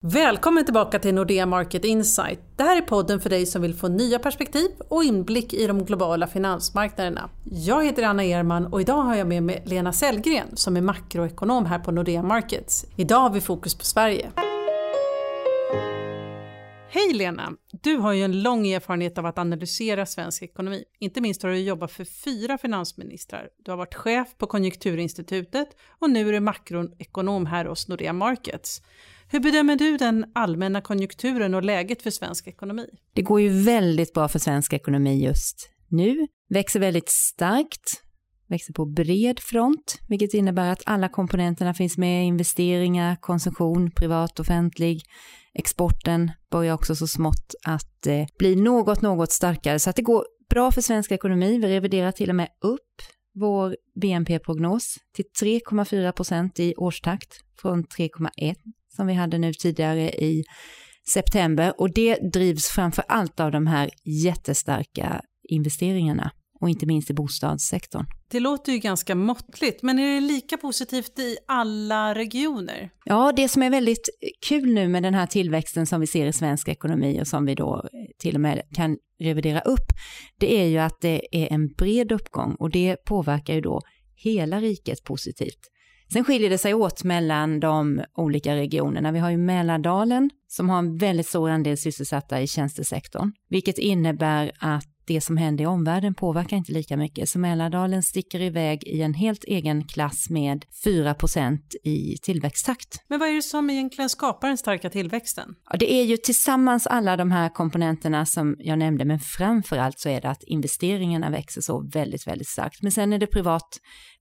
Välkommen tillbaka till Nordea Market Insight. Det här är podden för dig som vill få nya perspektiv och inblick i de globala finansmarknaderna. Jag heter Anna Erman och idag har jag med mig Lena Sellgren som är makroekonom här på Nordea Markets. Idag har vi fokus på Sverige. Hej Lena! Du har ju en lång erfarenhet av att analysera svensk ekonomi. Inte minst har du jobbat för fyra finansministrar. Du har varit chef på Konjunkturinstitutet och nu är du makroekonom här hos Nordea Markets. Hur bedömer du den allmänna konjunkturen och läget för svensk ekonomi? Det går ju väldigt bra för svensk ekonomi just nu. Växer väldigt starkt, växer på bred front, vilket innebär att alla komponenterna finns med. Investeringar, konsumtion, privat, offentlig. Exporten börjar också så smått att eh, bli något, något starkare. Så att det går bra för svensk ekonomi. Vi reviderar till och med upp vår BNP-prognos till 3,4 procent i årstakt från 3,1 som vi hade nu tidigare i september och det drivs framför allt av de här jättestarka investeringarna och inte minst i bostadssektorn. Det låter ju ganska måttligt, men är det lika positivt i alla regioner? Ja, det som är väldigt kul nu med den här tillväxten som vi ser i svensk ekonomi och som vi då till och med kan revidera upp, det är ju att det är en bred uppgång och det påverkar ju då hela riket positivt. Sen skiljer det sig åt mellan de olika regionerna. Vi har ju Mälardalen som har en väldigt stor andel sysselsatta i tjänstesektorn, vilket innebär att det som händer i omvärlden påverkar inte lika mycket. Så Mälardalen sticker iväg i en helt egen klass med 4% i tillväxttakt. Men vad är det som egentligen skapar den starka tillväxten? Ja, det är ju tillsammans alla de här komponenterna som jag nämnde, men framför allt så är det att investeringarna växer så väldigt, väldigt starkt. Men sen är det privat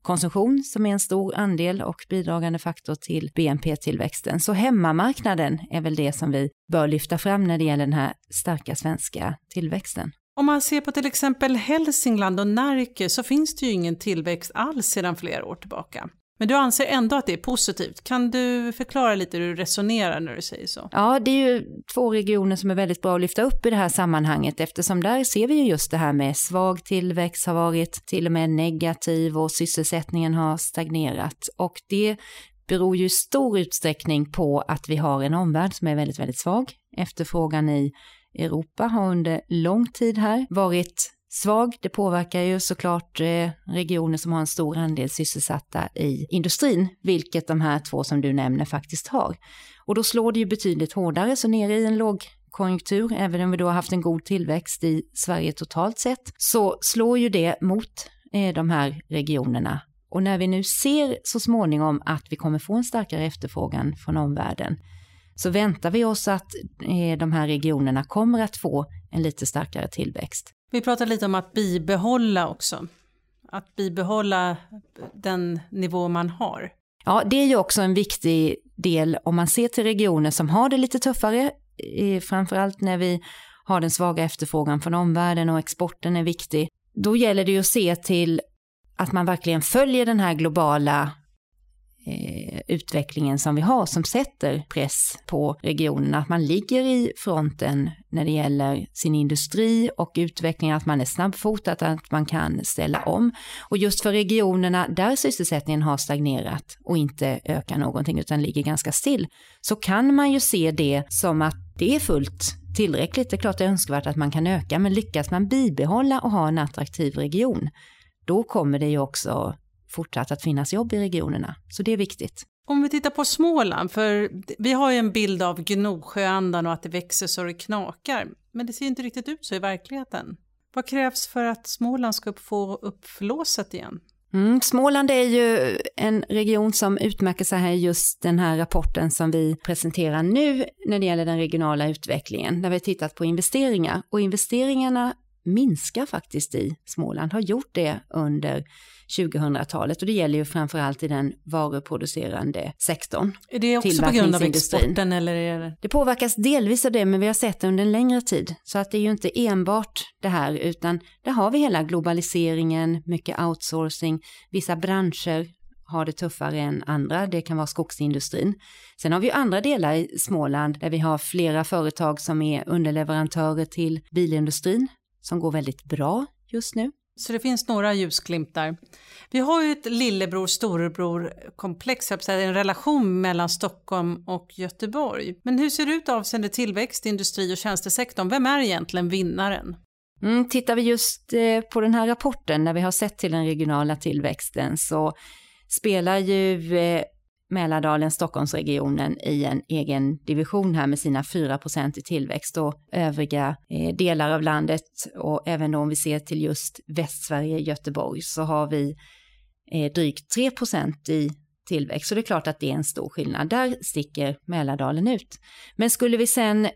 konsumtion som är en stor andel och bidragande faktor till BNP-tillväxten. Så hemmamarknaden är väl det som vi bör lyfta fram när det gäller den här starka svenska tillväxten. Om man ser på till exempel Hälsingland och Närke så finns det ju ingen tillväxt alls sedan flera år tillbaka. Men du anser ändå att det är positivt. Kan du förklara lite hur du resonerar när du säger så? Ja, det är ju två regioner som är väldigt bra att lyfta upp i det här sammanhanget eftersom där ser vi ju just det här med svag tillväxt har varit till och med negativ och sysselsättningen har stagnerat och det beror ju i stor utsträckning på att vi har en omvärld som är väldigt, väldigt svag. Efterfrågan i Europa har under lång tid här varit svag. Det påverkar ju såklart eh, regioner som har en stor andel sysselsatta i industrin, vilket de här två som du nämner faktiskt har. Och då slår det ju betydligt hårdare, så nere i en lågkonjunktur, även om vi då har haft en god tillväxt i Sverige totalt sett, så slår ju det mot eh, de här regionerna. Och när vi nu ser så småningom att vi kommer få en starkare efterfrågan från omvärlden, så väntar vi oss att eh, de här regionerna kommer att få en lite starkare tillväxt. Vi pratar lite om att bibehålla också. Att bibehålla den nivå man har. Ja, det är ju också en viktig del om man ser till regioner som har det lite tuffare, framförallt när vi har den svaga efterfrågan från omvärlden och exporten är viktig. Då gäller det ju att se till att man verkligen följer den här globala eh, utvecklingen som vi har som sätter press på regionerna, att man ligger i fronten när det gäller sin industri och utveckling, att man är snabbfotad, att man kan ställa om. Och just för regionerna där sysselsättningen har stagnerat och inte ökar någonting utan ligger ganska still, så kan man ju se det som att det är fullt tillräckligt. Det är klart det är önskvärt att man kan öka, men lyckas man bibehålla och ha en attraktiv region, då kommer det ju också fortsatt att finnas jobb i regionerna. Så det är viktigt. Om vi tittar på Småland, för vi har ju en bild av Gnosjöandan och att det växer så det knakar. Men det ser inte riktigt ut så i verkligheten. Vad krävs för att Småland ska få upp flåset igen? Mm, Småland är ju en region som utmärker sig här just den här rapporten som vi presenterar nu när det gäller den regionala utvecklingen, där vi har tittat på investeringar. Och investeringarna minskar faktiskt i Småland, har gjort det under 2000-talet och det gäller ju framförallt i den varuproducerande sektorn. Är det också på grund av exporten eller? Är det... det påverkas delvis av det men vi har sett det under en längre tid. Så att det är ju inte enbart det här utan där har vi hela globaliseringen, mycket outsourcing, vissa branscher har det tuffare än andra, det kan vara skogsindustrin. Sen har vi andra delar i Småland där vi har flera företag som är underleverantörer till bilindustrin som går väldigt bra just nu. Så det finns några ljusglimtar. Vi har ju ett lillebror storebror komplex, en relation mellan Stockholm och Göteborg. Men hur ser det ut avseende tillväxt, industri och tjänstesektorn? Vem är egentligen vinnaren? Mm, tittar vi just eh, på den här rapporten när vi har sett till den regionala tillväxten så spelar ju eh, Mälardalen, Stockholmsregionen i en egen division här med sina 4% i tillväxt och övriga eh, delar av landet och även om vi ser till just Västsverige, Göteborg, så har vi eh, drygt 3% i tillväxt. Så det är klart att det är en stor skillnad. Där sticker Mälardalen ut. Men skulle vi sen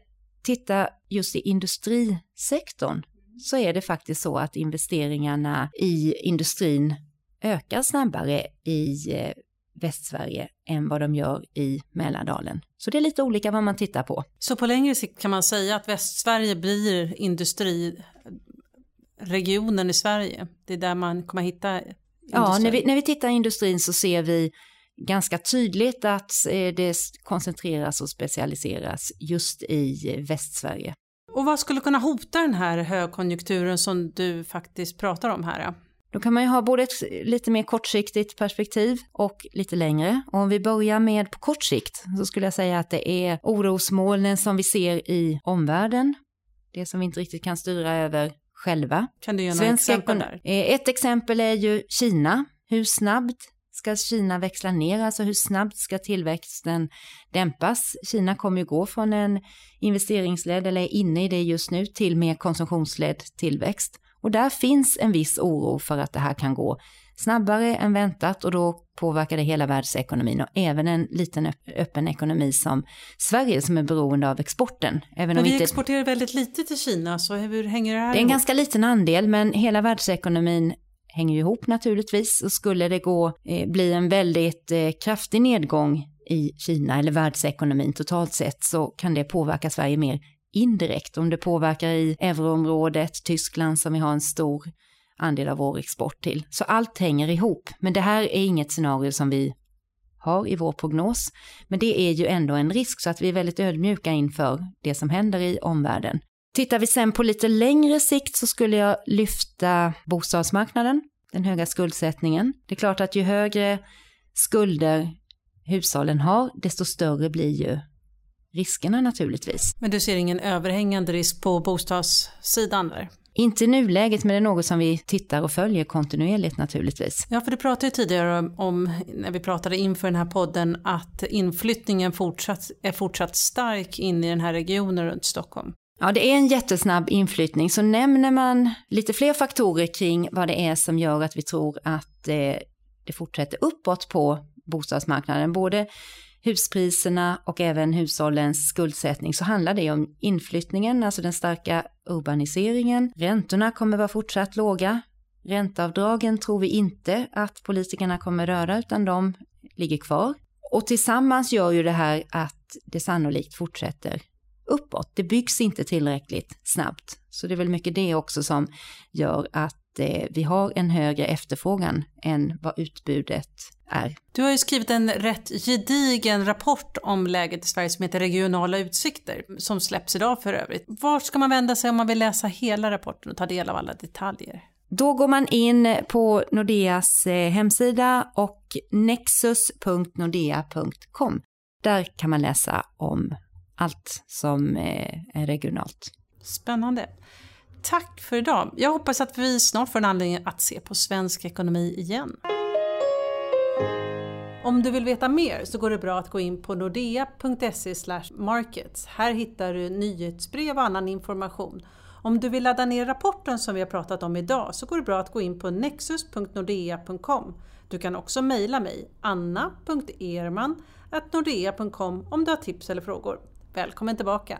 titta just i industrisektorn så är det faktiskt så att investeringarna i industrin ökar snabbare i eh, Västsverige än vad de gör i Mälardalen. Så det är lite olika vad man tittar på. Så på längre sikt kan man säga att Västsverige blir industriregionen i Sverige? Det är där man kommer hitta industri. Ja, när vi, när vi tittar i industrin så ser vi ganska tydligt att eh, det koncentreras och specialiseras just i Västsverige. Och vad skulle kunna hota den här högkonjunkturen som du faktiskt pratar om här? Då kan man ju ha både ett lite mer kortsiktigt perspektiv och lite längre. Och om vi börjar med på kort sikt så skulle jag säga att det är orosmolnen som vi ser i omvärlden. Det som vi inte riktigt kan styra över själva. Kan du ge några exempel där? Eh, ett exempel är ju Kina. Hur snabbt ska Kina växla ner, alltså hur snabbt ska tillväxten dämpas? Kina kommer ju gå från en investeringsledd, eller är inne i det just nu, till mer konsumtionsledd tillväxt. Och där finns en viss oro för att det här kan gå snabbare än väntat och då påverkar det hela världsekonomin och även en liten öppen ekonomi som Sverige som är beroende av exporten. Även men vi inte... exporterar väldigt lite till Kina, så hur hänger det här Det är en ihop? ganska liten andel, men hela världsekonomin hänger ju ihop naturligtvis och skulle det gå, eh, bli en väldigt eh, kraftig nedgång i Kina eller världsekonomin totalt sett så kan det påverka Sverige mer indirekt. Om det påverkar i euroområdet, Tyskland som vi har en stor andel av vår export till. Så allt hänger ihop. Men det här är inget scenario som vi har i vår prognos. Men det är ju ändå en risk så att vi är väldigt ödmjuka inför det som händer i omvärlden. Tittar vi sen på lite längre sikt så skulle jag lyfta bostadsmarknaden, den höga skuldsättningen. Det är klart att ju högre skulder hushållen har, desto större blir ju riskerna naturligtvis. Men du ser ingen överhängande risk på bostadssidan där? Inte i nuläget, men det är något som vi tittar och följer kontinuerligt naturligtvis. Ja, för du pratade ju tidigare om, när vi pratade inför den här podden, att inflyttningen fortsatt, är fortsatt stark in i den här regionen runt Stockholm. Ja, det är en jättesnabb inflyttning, så nämner man lite fler faktorer kring vad det är som gör att vi tror att eh, det fortsätter uppåt på bostadsmarknaden, både huspriserna och även hushållens skuldsättning så handlar det om inflyttningen, alltså den starka urbaniseringen. Räntorna kommer vara fortsatt låga. Ränteavdragen tror vi inte att politikerna kommer röra utan de ligger kvar. Och tillsammans gör ju det här att det sannolikt fortsätter uppåt. Det byggs inte tillräckligt snabbt. Så det är väl mycket det också som gör att vi har en högre efterfrågan än vad utbudet är. Du har ju skrivit en rätt gedigen rapport om läget i Sverige som heter Regionala utsikter, som släpps idag för övrigt. Var ska man vända sig om man vill läsa hela rapporten och ta del av alla detaljer? Då går man in på Nordeas eh, hemsida och nexus.nordea.com. Där kan man läsa om allt som eh, är regionalt. Spännande. Tack för idag. Jag hoppas att vi snart får en anledning att se på svensk ekonomi igen. Om du vill veta mer så går det bra att gå in på nordea.se markets. Här hittar du nyhetsbrev och annan information. Om du vill ladda ner rapporten som vi har pratat om idag så går det bra att gå in på nexus.nordea.com. Du kan också mejla mig, anna.erman.nordea.com om du har tips eller frågor. Välkommen tillbaka!